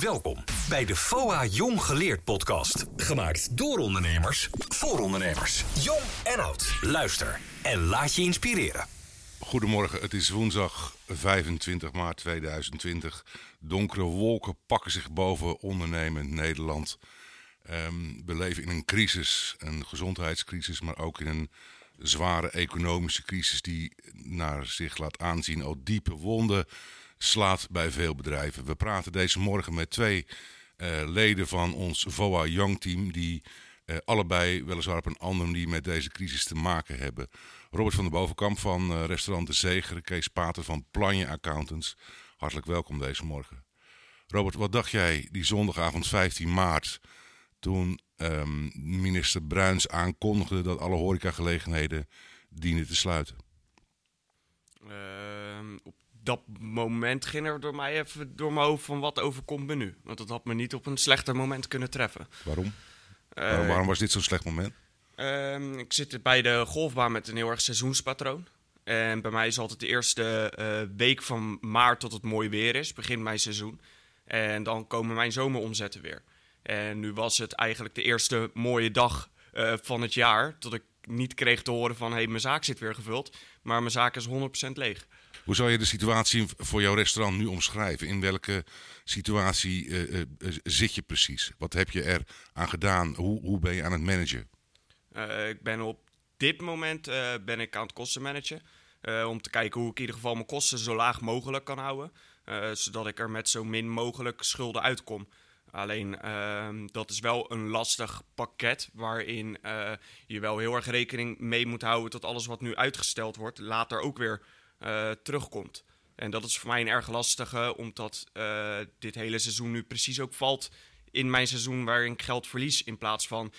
Welkom bij de FOA Jong Geleerd podcast. Gemaakt door ondernemers, voor ondernemers. Jong en oud. Luister en laat je inspireren. Goedemorgen, het is woensdag 25 maart 2020. Donkere wolken pakken zich boven ondernemend Nederland. Ehm, we leven in een crisis, een gezondheidscrisis, maar ook in een zware economische crisis die naar zich laat aanzien al diepe wonden slaat bij veel bedrijven. We praten deze morgen met twee uh, leden van ons VOA Young Team die uh, allebei weliswaar op een andere manier met deze crisis te maken hebben. Robert van der Bovenkamp van uh, restaurant De Zeger, Kees Pater van Planje Accountants. Hartelijk welkom deze morgen. Robert, wat dacht jij die zondagavond 15 maart toen um, minister Bruins aankondigde dat alle horecagelegenheden dienen te sluiten? Uh, dat moment ging er door mij even door mijn hoofd van wat overkomt me nu. Want dat had me niet op een slechter moment kunnen treffen. Waarom? Uh, waarom, waarom, was dit zo'n slecht moment? Uh, ik zit bij de golfbaan met een heel erg seizoenspatroon. En bij mij is altijd de eerste uh, week van maart tot het mooi weer is, begint mijn seizoen. En dan komen mijn zomeromzetten weer. En nu was het eigenlijk de eerste mooie dag uh, van het jaar. Tot ik niet kreeg te horen van: hé, hey, mijn zaak zit weer gevuld. Maar mijn zaak is 100% leeg. Hoe zou je de situatie voor jouw restaurant nu omschrijven? In welke situatie uh, uh, zit je precies? Wat heb je er aan gedaan? Hoe, hoe ben je aan het managen? Ik ben op dit moment ben ik aan het kosten managen. om te kijken hoe ik in ieder geval mijn kosten zo laag mogelijk kan houden. zodat ik er met zo min mogelijk schulden uitkom. Alleen uh, dat is wel een lastig pakket waarin je wel heel erg rekening mee moet houden dat alles wat nu uitgesteld wordt later ook weer uh, terugkomt. En dat is voor mij een erg lastige, omdat uh, dit hele seizoen nu precies ook valt in mijn seizoen waarin ik geld verlies in plaats van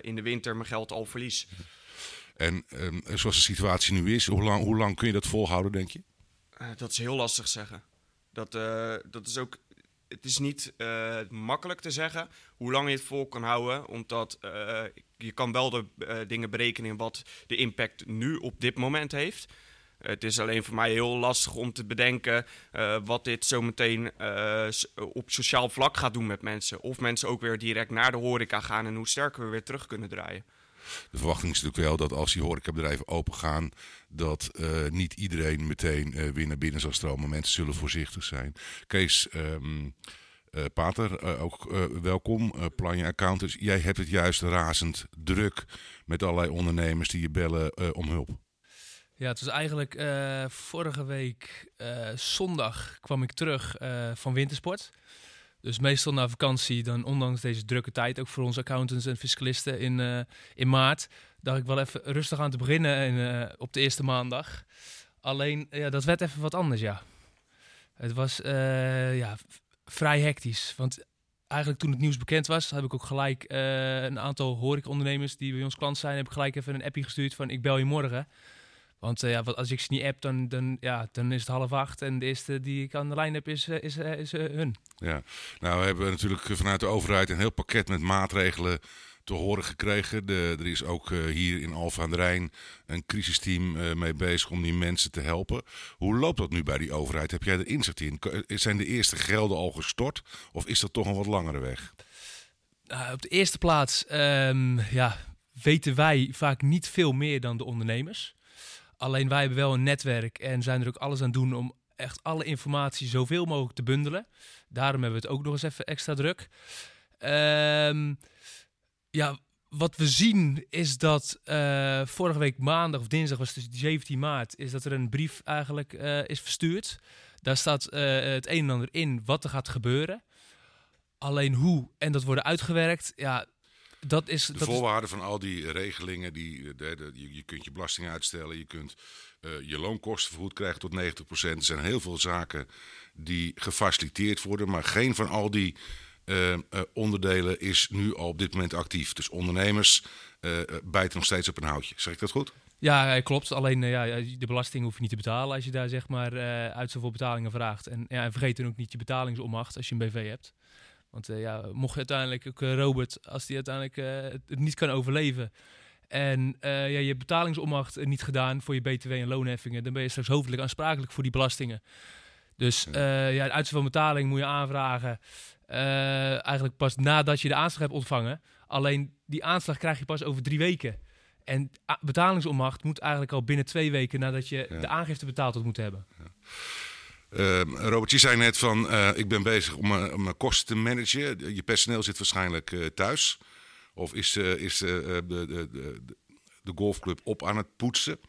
in de winter mijn geld al verlies. En um, zoals de situatie nu is, hoe lang, hoe lang kun je dat volhouden, denk je? dat is heel lastig zeggen. Dat, dat is ook het is niet uh, makkelijk te zeggen hoe lang je het vol kan houden. Omdat uh, je kan wel de uh, dingen berekenen wat de impact nu op dit moment heeft. Het is alleen voor mij heel lastig om te bedenken wat dit zometeen op sociaal vlak gaat doen met mensen. Of mensen ook weer direct naar de horeca gaan en hoe sterker we weer terug kunnen draaien. De verwachting is natuurlijk wel dat als die horecabedrijven open gaan, dat uh, niet iedereen meteen uh, weer naar binnen zal stromen. Mensen zullen voorzichtig zijn. Kees, uh, Pater, ook welkom. Planje Accountants, jij hebt het juist razend druk met allerlei ondernemers die je bellen om hulp. Ja, het was eigenlijk vorige week zondag kwam ik terug van wintersport. Dus meestal na vakantie, dan ondanks deze drukke tijd, ook voor onze accountants en fiscalisten in, in maart, dacht ik wel even rustig aan te beginnen in, uh, op de eerste maandag. Alleen, ja, dat werd even wat anders, ja. Het was ja, vrij hectisch. Want eigenlijk toen het nieuws bekend was, heb ik ook gelijk een aantal horecaondernemers die bij ons klant zijn, heb ik gelijk even een appje gestuurd van ik bel je morgen. Want uh, ja, als ik ze niet app, dan, dan, ja, dan is het half acht. En de eerste die ik aan de lijn heb, is, uh, is, uh, is hun. Ja, nou we hebben natuurlijk vanuit de overheid een heel pakket met maatregelen te horen gekregen. De, er is ook hier in Alphen aan de Rijn een crisisteam mee bezig om die mensen te helpen. Hoe loopt dat nu bij die overheid? Heb jij er inzicht in? Zijn de eerste gelden al gestort? Of is dat toch een wat langere weg? op de eerste plaats um, ja, weten wij vaak niet veel meer dan de ondernemers. Alleen wij hebben wel een netwerk en zijn er ook alles aan doen om echt alle informatie zoveel mogelijk te bundelen. Daarom hebben we het ook nog eens even extra druk. Um, ja, wat we zien is dat uh, vorige week maandag of dinsdag was het 17 maart, is dat er een brief eigenlijk uh, is verstuurd. Daar staat uh, het een en ander in wat er gaat gebeuren. Alleen hoe en dat worden uitgewerkt, ja, dat is, de dat voorwaarden van al die regelingen, die, de, de, je, je, kunt je belasting uitstellen, je kunt uh, je loonkosten vergoed krijgen tot 90%. Er zijn heel veel zaken die gefaciliteerd worden, maar geen van al die uh, uh, onderdelen is nu al op dit moment actief. Dus ondernemers bijten nog steeds op een houtje. Zeg ik dat goed? Ja, klopt. Alleen ja, de belasting hoef je niet te betalen als je daar zeg maar uit zoveel betalingen vraagt. En, ja, en vergeet dan ook niet je betalingsommacht als je een BV hebt. Want uh, ja, mocht uiteindelijk ook uh, Robert, als die uiteindelijk uh, het niet kan overleven. En ja, je betalingsommacht niet gedaan voor je BTW en loonheffingen. Dan ben je straks hoofdelijk aansprakelijk voor die belastingen. Dus eh, ja, de uitstel van betaling moet je aanvragen eh, eigenlijk pas nadat je de aanslag hebt ontvangen. Alleen die aanslag krijg je pas over drie weken. En a- betalingsonmacht moet eigenlijk al binnen twee weken nadat je Ja. de aangifte betaald had moeten hebben. Ehm, Robert, je zei net van eh, ik ben bezig om, mijn- om mijn kosten te managen. Je personeel zit waarschijnlijk eh, thuis. Of is, eh, is eh, eh, de, de, de, golfclub op aan het poetsen?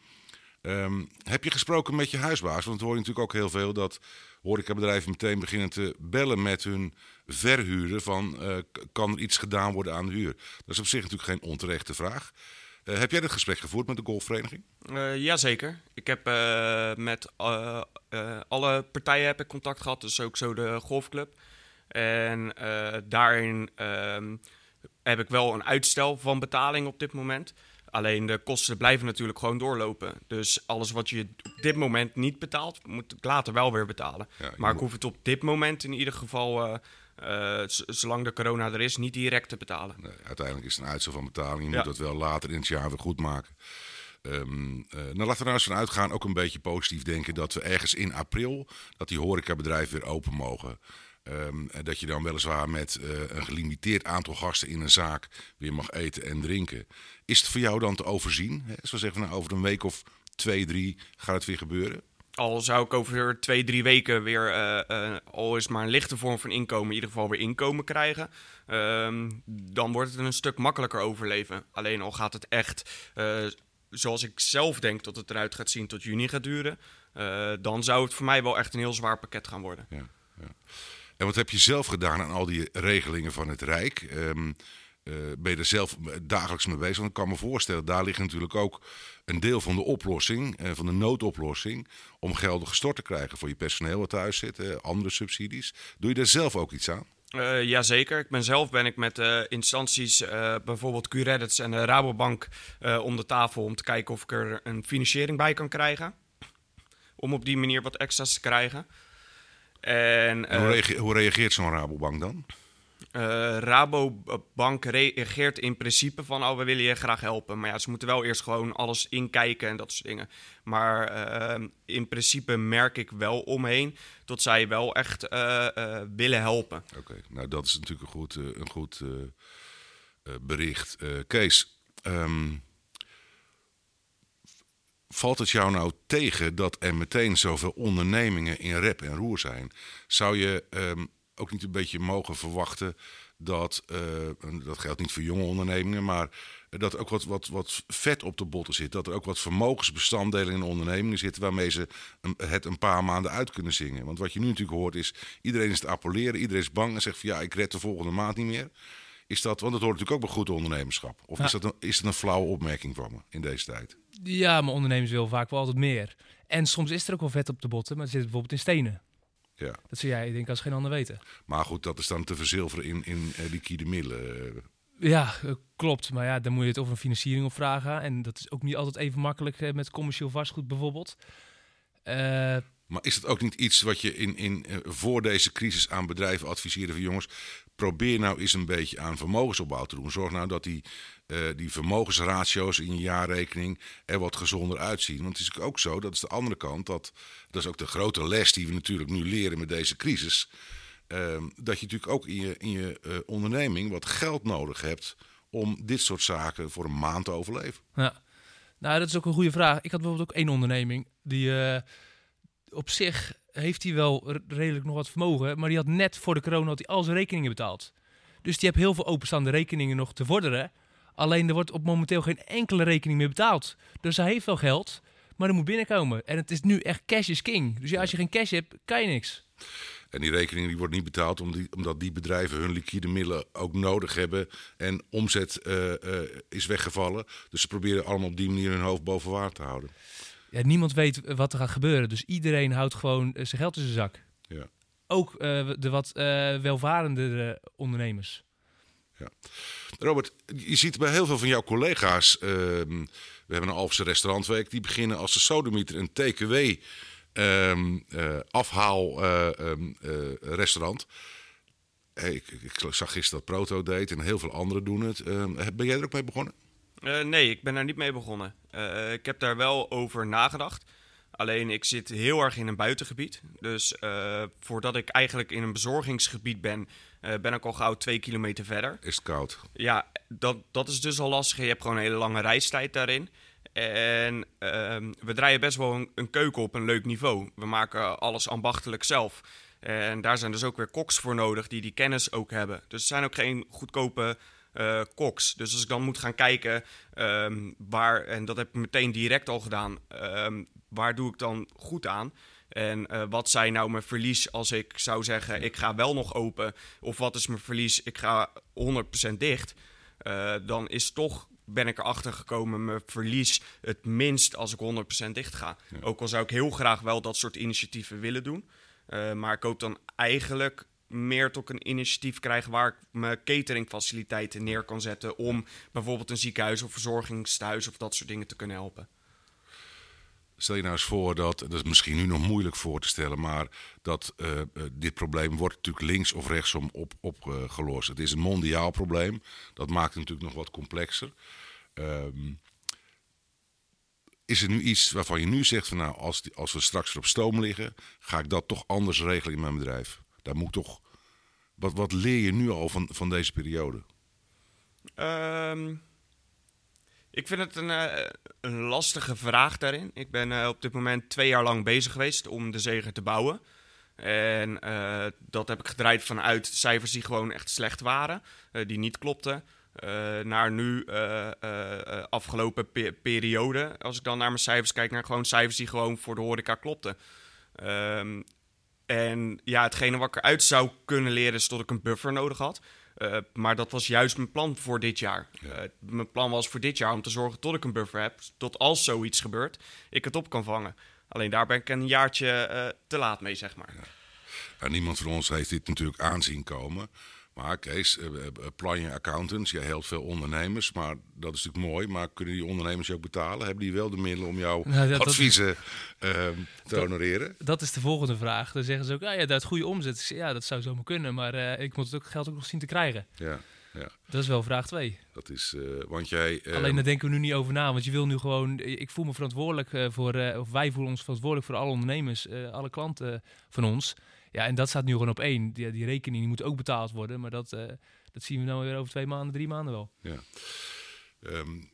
Ehm, heb je gesproken met je huisbaas? Want we horen natuurlijk ook heel veel dat horecabedrijven meteen beginnen te bellen met hun verhuurder van eh, kan er iets gedaan worden aan de huur? Dat is op zich natuurlijk geen onterechte vraag. Eh, heb jij dat gesprek gevoerd met de golfvereniging? Eh jazeker. Ik heb eh, met alle partijen heb ik contact gehad, dus ook zo de golfclub. En daarin ehm, heb ik wel een uitstel van betaling op dit moment. Alleen de kosten blijven natuurlijk gewoon doorlopen. Dus alles wat je op dit moment niet betaalt, moet ik later wel weer betalen. Ja, maar ik hoef het op dit moment in ieder geval, eh, zolang de corona er is, niet direct te betalen. Nee, uiteindelijk is het een uitstel van betaling. Je Ja. moet dat wel later in het jaar weer goed maken. Nou, laten we er nou eens van uitgaan, ook een beetje positief denken, dat we ergens in april, dat die horecabedrijven weer open mogen. En dat je dan weliswaar met eh, een gelimiteerd aantal gasten in een zaak weer mag eten en drinken. Is het voor jou dan te overzien? Hè? Zo zeggen we nou, over een week of twee, drie gaat het weer gebeuren. Al zou ik over twee, drie weken weer, eh, al is maar een lichte vorm van inkomen, in ieder geval weer inkomen krijgen. ehm, dan wordt het een stuk makkelijker overleven. Alleen al gaat het echt, eh, zoals ik zelf denk dat het eruit gaat zien, tot juni gaat duren. dan zou het voor mij wel echt een heel zwaar pakket gaan worden. Ja, ja. En wat heb je zelf gedaan aan al die regelingen van het Rijk? Ehm, eh, ben je er zelf dagelijks mee bezig? Want ik kan me voorstellen, daar ligt natuurlijk ook een deel van de oplossing, eh, van de noodoplossing, om gelden gestort te krijgen voor je personeel wat thuis zit, eh, andere subsidies. Doe je daar zelf ook iets aan? Eh jazeker. Ik ben zelf ben ik met instanties, bijvoorbeeld Q-Reddits en de Rabobank, om de tafel om te kijken of ik er een financiering bij kan krijgen. Om op die manier wat extra's te krijgen. En En hoe, reage- hoe reageert zo'n Rabobank dan? Eh, Rabobank reageert in principe van, oh, we willen je graag helpen. Maar ja, ze moeten wel eerst gewoon alles inkijken en dat soort dingen. Maar eh, in principe merk ik wel omheen dat zij wel echt eh, eh, willen helpen. Oké, nou dat is natuurlijk een goed, een goed bericht. Kees, ehm, valt het jou nou tegen dat er meteen zoveel ondernemingen in rep en roer zijn? Zou je ehm, ook niet een beetje mogen verwachten dat, en dat geldt niet voor jonge ondernemingen, maar dat er ook wat, wat, wat vet op de botten zit. Dat er ook wat vermogensbestanddelen in ondernemingen zitten waarmee ze een- het een paar maanden uit kunnen zingen. Want wat je nu natuurlijk hoort is, iedereen is te appelleren, iedereen is bang en zegt van ja, ik red de volgende maand niet meer. Is dat, want dat hoort natuurlijk ook bij goed ondernemerschap. Of Ja. is, dat een, is dat een flauwe opmerking van me in deze tijd? Ja, maar ondernemers willen vaak wel altijd meer. En soms is er ook wel vet op de botten, maar het zit bijvoorbeeld in stenen. Ja. Dat zou jij, denk ik, als geen ander weten. Maar goed, dat is dan te verzilveren in, in eh, liquide middelen. Eh, Ja, eh, klopt. Maar ja, dan moet je het over een financiering op vragen. En dat is ook niet altijd even makkelijk met commercieel vastgoed bijvoorbeeld. Maar is het ook niet iets wat je in, in, voor deze crisis aan bedrijven adviseerde van jongens, probeer nou eens een beetje aan vermogensopbouw te doen. Zorg nou dat die, eh, die vermogensratio's in je jaarrekening er wat gezonder uitzien. Want het is ook zo, dat is de andere kant, dat, dat is ook de grote les die we natuurlijk nu leren met deze crisis. ehm, dat je natuurlijk ook in je, in je eh, onderneming wat geld nodig hebt om dit soort zaken voor een maand te overleven. Ja. Nou, dat is ook een goede vraag. Ik had bijvoorbeeld ook één onderneming die eh, op zich heeft hij wel redelijk nog wat vermogen, maar die had net voor de corona had hij al zijn rekeningen betaald. Dus die heeft heel veel openstaande rekeningen nog te vorderen. Alleen er wordt op momenteel geen enkele rekening meer betaald. Dus hij heeft wel geld, maar er moet binnenkomen. En het is nu echt cash is king. Dus ja, als je geen cash hebt, kan je niks. En die rekening die wordt niet betaald om die- omdat die bedrijven hun liquide middelen ook nodig hebben. En omzet eh, eh, is weggevallen. Dus ze proberen allemaal op die manier hun hoofd boven water te houden. Ja, niemand weet wat er gaat gebeuren. Dus iedereen houdt gewoon eh, zijn geld in zijn zak. Ja. Ook eh, de wat eh welvarendere ondernemers. Robert, je ziet bij heel veel van jouw collega's. ehm, we hebben een Alpse restaurantweek. Die beginnen als de sodemieter een TKW ehm, eh, afhaal eh, ehm, eh, restaurant. Hey, ik, ik zag gisteren dat Proto deed en heel veel anderen doen het. Ben jij er ook mee begonnen? Eh, nee, ik ben daar niet mee begonnen. Eh, ik heb daar wel over nagedacht. Alleen ik zit heel erg in een buitengebied. Dus uh, voordat ik eigenlijk in een bezorgingsgebied ben, ben ik al gauw twee kilometer verder. Is het koud? Ja, dat, dat is dus al lastig. Je hebt gewoon een hele lange reistijd daarin. En uh, we draaien best wel een, een, keuken op een leuk niveau. We maken alles ambachtelijk zelf. En daar zijn dus ook weer koks voor nodig die die kennis ook hebben. Dus er zijn ook geen goedkope uh, koks. Dus als ik dan moet gaan kijken um, waar, en dat heb ik meteen direct al gedaan, um, waar doe ik dan goed aan? En uh, wat zijn nou mijn verlies als ik zou zeggen, ik ga wel nog open? Of wat is mijn verlies, ik ga 100% dicht? Uh, dan is toch, ben ik erachter gekomen, mijn verlies het minst als ik 100% dicht ga. Ja. Ook al zou ik heel graag wel dat soort initiatieven willen doen. Uh, maar ik hoop dan eigenlijk meer tot een initiatief krijgen waar ik mijn cateringfaciliteiten neer kan zetten om bijvoorbeeld een ziekenhuis of verzorgingstehuis of dat soort dingen te kunnen helpen. Stel je nou eens voor dat, dat is misschien nu nog moeilijk voor te stellen, maar dat uh, dit probleem wordt natuurlijk links of rechtsom opgelost. Op, uh, het is een mondiaal probleem, dat maakt het natuurlijk nog wat complexer. Um, is er nu iets waarvan je nu zegt van nou, als, als we straks weer op stoom liggen, ga ik dat toch anders regelen in mijn bedrijf? Daar moet toch. Wat, wat leer je nu al van, van deze periode? Um, ik vind het een, uh, een, lastige vraag daarin. Ik ben uh, op dit moment twee jaar lang bezig geweest om de zegen te bouwen. En uh, dat heb ik gedraaid vanuit cijfers die gewoon echt slecht waren, die niet klopten. naar nu afgelopen pe periode, als ik dan naar mijn cijfers kijk, naar gewoon cijfers die gewoon voor de horeca klopten. Um, en ja, hetgene wat ik eruit zou kunnen leren is dat ik een buffer nodig had. Uh, maar dat was juist mijn plan voor dit jaar. Ja. Uh, mijn plan was voor dit jaar om te zorgen tot ik een buffer heb. Tot als zoiets gebeurt, ik het op kan vangen. Alleen daar ben ik een jaartje uh, te laat mee, zeg maar. Ja. Nou, niemand van ons heeft dit natuurlijk aanzien komen. Maar Kees, Planje Accountants, jij helpt veel ondernemers. Maar dat is natuurlijk mooi. Maar kunnen die ondernemers je ook betalen? Hebben die wel de middelen om jouw nou, adviezen uh, te honoreren? Dat, dat, is de volgende vraag. Dan zeggen ze ook, ah, ja, dat goede omzet. Ja, dat zou zomaar kunnen. Maar uh, ik moet het ook, geld ook nog zien te krijgen. Ja. Ja. Dat is wel vraag 2. Dat is, uh, want jij. Uh, Alleen daar denken we nu niet over na, want je wil nu gewoon. Ik voel me verantwoordelijk uh, voor, of wij voelen ons verantwoordelijk voor alle ondernemers, alle klanten van ons. Ja, en dat staat nu gewoon op één. Die, die rekening die moet ook betaald worden, maar dat, dat zien we nou weer over twee maanden, drie maanden wel. Ja. Um,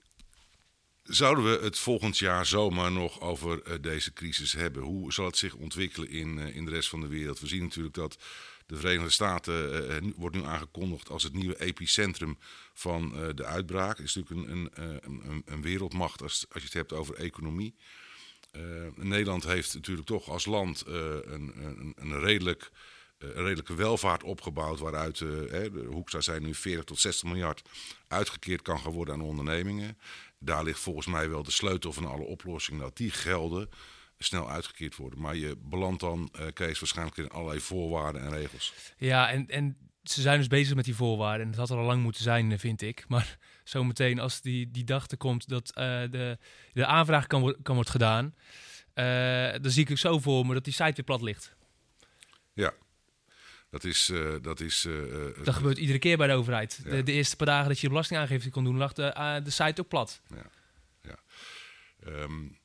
zouden we het volgend jaar zomaar nog over uh, deze crisis hebben? Hoe zal het zich ontwikkelen in, uh, in de rest van de wereld? We zien natuurlijk dat de Verenigde Staten wordt nu aangekondigd als het nieuwe epicentrum van de uitbraak. Is natuurlijk een, een, een, een wereldmacht als, als je het hebt over economie. Nederland heeft natuurlijk toch als land een, een, een redelijk een redelijke welvaart opgebouwd. Waaruit uh, de Hoekstra zijn nu 40 tot 60 miljard uitgekeerd kan gaan worden aan ondernemingen. Daar ligt volgens mij wel de sleutel van alle oplossingen. Dat die gelden snel uitgekeerd worden. Maar je belandt dan, uh, Kees, waarschijnlijk in allerlei voorwaarden en regels. Ja, en, en ze zijn dus bezig met die voorwaarden. En dat had er al lang moeten zijn, vind ik. Maar zometeen als die, die dag er komt dat uh, de, de aanvraag kan, kan worden gedaan... Uh, dan zie ik ook zo voor me dat die site weer plat ligt. Ja, dat is... Uh, dat, is dat gebeurt iedere keer bij de overheid. Ja. De, de, eerste paar dagen dat je belastingaangifte kon doen, lag de, de site ook plat. Ja. ja. Um,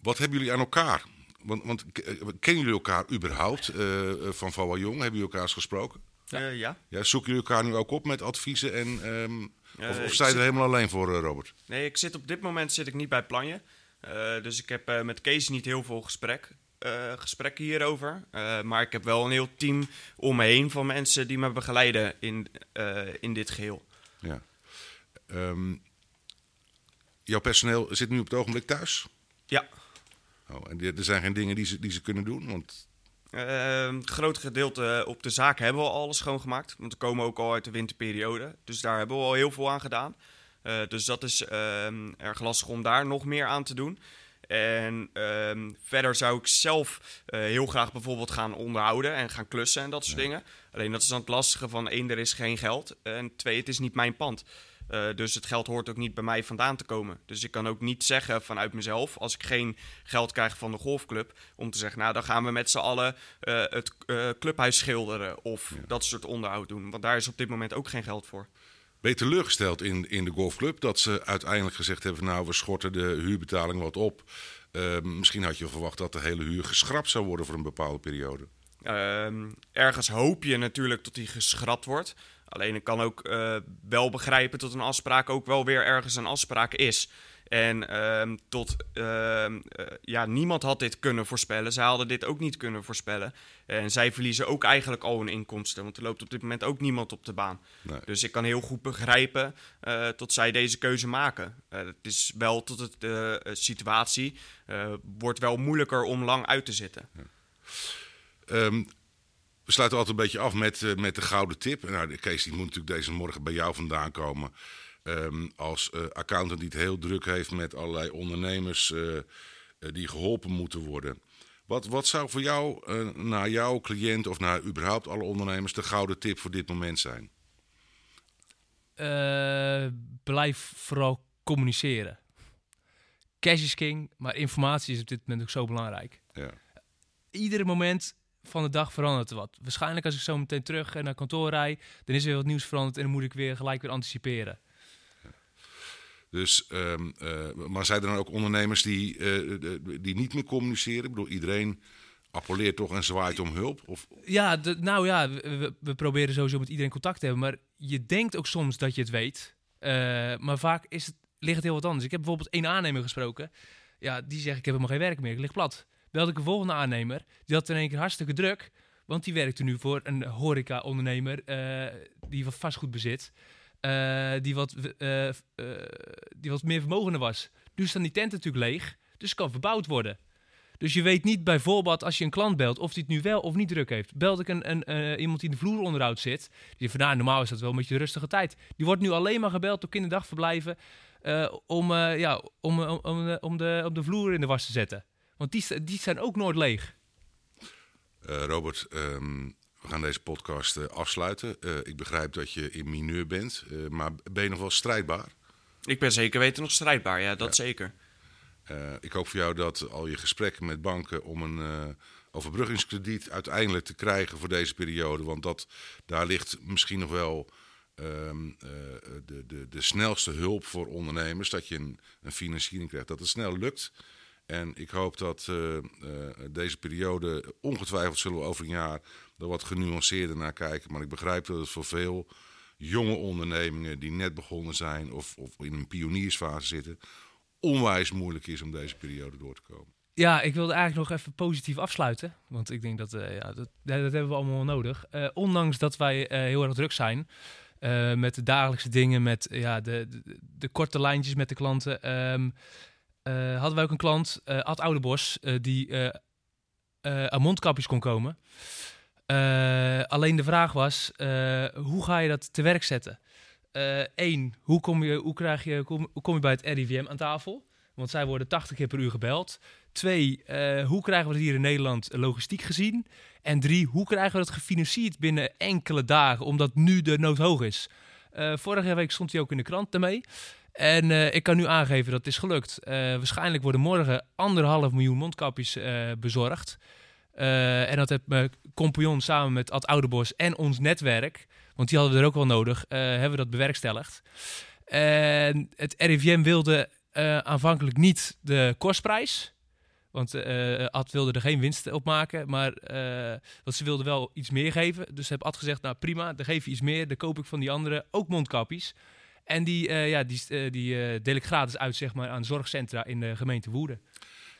wat hebben jullie aan elkaar? Want, want kennen jullie elkaar überhaupt van Vawa Jong? Hebben jullie elkaar eens gesproken? Ja. ja. ja. Zoeken jullie elkaar nu ook op met adviezen? En, um, of, of sta je er helemaal alleen voor, Robert? Nee, ik zit op dit moment zit ik niet bij Planje. dus ik heb met Kees niet heel veel gesprek uh, gesprekken hierover. Uh, maar ik heb wel een heel team om me heen van mensen die me begeleiden in, uh, in dit geheel. Ja. Um, jouw personeel zit nu op het ogenblik thuis? Ja. Oh, en er zijn geen dingen die ze, die ze kunnen doen? Want... het grote gedeelte op de zaak hebben we al alles schoongemaakt. Want we komen ook al uit de winterperiode. Dus daar hebben we al heel veel aan gedaan. dus dat is ehm, erg lastig om daar nog meer aan te doen. En um, verder zou ik zelf uh, heel graag bijvoorbeeld gaan onderhouden en gaan klussen en dat soort ja. dingen. Alleen dat is dan het lastige van één, er is geen geld. En twee, het is niet mijn pand. Uh, dus het geld hoort ook niet bij mij vandaan te komen. Dus ik kan ook niet zeggen vanuit mezelf, als ik geen geld krijg van de golfclub, om te zeggen, nou dan gaan we met z'n allen uh, het clubhuis schilderen of ja. dat soort onderhoud doen. Want daar is op dit moment ook geen geld voor. Ben je teleurgesteld in, in de golfclub dat ze uiteindelijk gezegd hebben: Nou, we schorten de huurbetaling wat op. Misschien had je verwacht dat de hele huur geschrapt zou worden voor een bepaalde periode. Ehm, ergens hoop je natuurlijk dat die geschrapt wordt. Alleen ik kan ook uh, wel begrijpen dat een afspraak ook wel weer ergens een afspraak is. En uh, tot, uh, ja, niemand had dit kunnen voorspellen. Zij hadden dit ook niet kunnen voorspellen. En zij verliezen ook eigenlijk al hun inkomsten. Want er loopt op dit moment ook niemand op de baan. Nee. Dus ik kan heel goed begrijpen uh, tot zij deze keuze maken. het is wel tot het, de situatie wordt wel moeilijker om lang uit te zitten. Ja. Um, we sluiten altijd een beetje af met, uh, met de gouden tip. Nou, Kees die moet natuurlijk deze morgen bij jou vandaan komen. Um, als uh, accountant die het heel druk heeft met allerlei ondernemers uh, die geholpen moeten worden. Wat, wat zou voor jou, naar jouw cliënt of naar überhaupt alle ondernemers, de gouden tip voor dit moment zijn? blijf vooral communiceren. Cash is king, maar informatie is op dit moment ook zo belangrijk. Ja. Iedere moment van de dag verandert er wat. Waarschijnlijk als ik zo meteen terug naar kantoor rijd, dan is er weer wat nieuws veranderd en dan moet ik weer gelijk weer anticiperen. Dus, um, uh, maar zijn er dan ook ondernemers die, uh, die niet meer communiceren? Ik bedoel, iedereen appelleert toch en zwaait om hulp? Of? Ja, de, nou ja, we, we, proberen sowieso met iedereen contact te hebben. Maar je denkt ook soms dat je het weet. Uh, maar vaak is het, ligt het heel wat anders. Ik heb bijvoorbeeld één aannemer gesproken. Ja, die zegt, ik heb helemaal geen werk meer, ik lig plat belde ik een volgende aannemer. Die had in één keer hartstikke druk. Want die werkte nu voor een horeca-ondernemer uh, die wat vastgoed bezit. Uh, die, wat, uh, die wat meer vermogender was. Nu staan die tent natuurlijk leeg. Dus kan verbouwd worden. Dus je weet niet bijvoorbeeld als je een klant belt of die het nu wel of niet druk heeft. Belde ik een, een iemand die in de vloeronderhoud zit. Die van nou, normaal is dat wel een beetje een rustige tijd. Die wordt nu alleen maar gebeld door kinderdagverblijven. om, ja, om, om, om, de, om de vloer in de was te zetten. Want die, die zijn ook nooit leeg. Uh, Robert, um, we gaan deze podcast uh, afsluiten. Uh, ik begrijp dat je in mineur bent, maar ben je nog wel strijdbaar? Ik ben zeker weten nog strijdbaar, ja, dat ja. zeker. ik hoop voor jou dat al je gesprekken met banken om een overbruggingskrediet uiteindelijk te krijgen voor deze periode. Want dat, daar ligt misschien nog wel um, de, de, de snelste hulp voor ondernemers. Dat je een, een financiering krijgt. Dat het snel lukt. En ik hoop dat uh, uh, deze periode, ongetwijfeld zullen we over een jaar er wat genuanceerder naar kijken. Maar ik begrijp dat het voor veel jonge ondernemingen die net begonnen zijn of, of in een pioniersfase zitten, onwijs moeilijk is om deze periode door te komen. Ja, ik wilde eigenlijk nog even positief afsluiten. Want ik denk dat, uh, ja, dat, dat, hebben we allemaal nodig. ondanks dat wij heel erg druk zijn met de dagelijkse dingen, met ja, de, de, korte lijntjes met de klanten. Um, uh, hadden wij ook een klant, uh, Ad Oudebos, uh, die aan mondkapjes kon komen. alleen de vraag was, hoe ga je dat te werk zetten? Eén, hoe, kom je, hoe, krijg je, kom, hoe kom je bij het RIVM aan tafel? Want zij worden 80 keer per uur gebeld. Twee, hoe krijgen we het hier in Nederland logistiek gezien? En drie, hoe krijgen we het gefinancierd binnen enkele dagen, omdat nu de nood hoog is? vorige week stond hij ook in de krant daarmee. En uh, ik kan nu aangeven dat het is gelukt. Uh, waarschijnlijk worden morgen anderhalf miljoen mondkapjes uh, bezorgd. en dat heeft mijn compagnon samen met Ad Oudebos en ons netwerk, want die hadden we er ook wel nodig, hebben we dat bewerkstelligd. En het RIVM wilde aanvankelijk niet de kostprijs. Want Ad wilde er geen winst op maken, maar want ze wilden wel iets meer geven. Dus heb Ad gezegd, nou prima, dan geef je iets meer, dan koop ik van die anderen ook mondkapjes. En die, uh, ja, die, uh, die uh, deel ik gratis uit zeg maar, aan zorgcentra in de gemeente Woerden.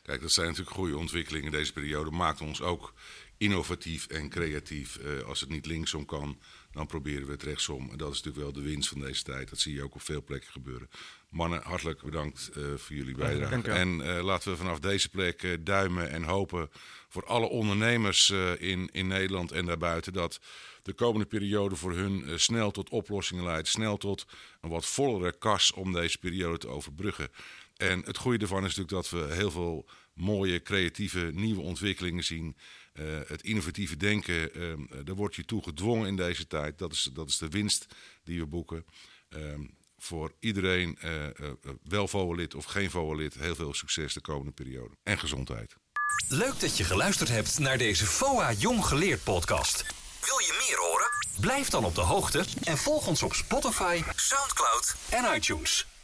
Kijk, dat zijn natuurlijk goede ontwikkelingen in deze periode. Maakt ons ook innovatief en creatief. als het niet linksom kan, dan proberen we het rechtsom. En dat is natuurlijk wel de winst van deze tijd. Dat zie je ook op veel plekken gebeuren. Mannen, hartelijk bedankt voor jullie bijdrage. En laten we vanaf deze plek duimen en hopen voor alle ondernemers in, in Nederland en daarbuiten dat de komende periode voor hun snel tot oplossingen leidt. Snel tot een wat vollere kas om deze periode te overbruggen. En het goede ervan is natuurlijk dat we heel veel mooie, creatieve, nieuwe ontwikkelingen zien. Uh, het innovatieve denken, uh, daar wordt je toe gedwongen in deze tijd. Dat is, dat is de winst die we boeken. voor iedereen, wel VOA-lid of geen VOA-lid, heel veel succes de komende periode. En gezondheid. Leuk dat je geluisterd hebt naar deze FOA Jong Geleerd podcast. Wil je meer horen? Blijf dan op de hoogte en volg ons op Spotify, Soundcloud en iTunes.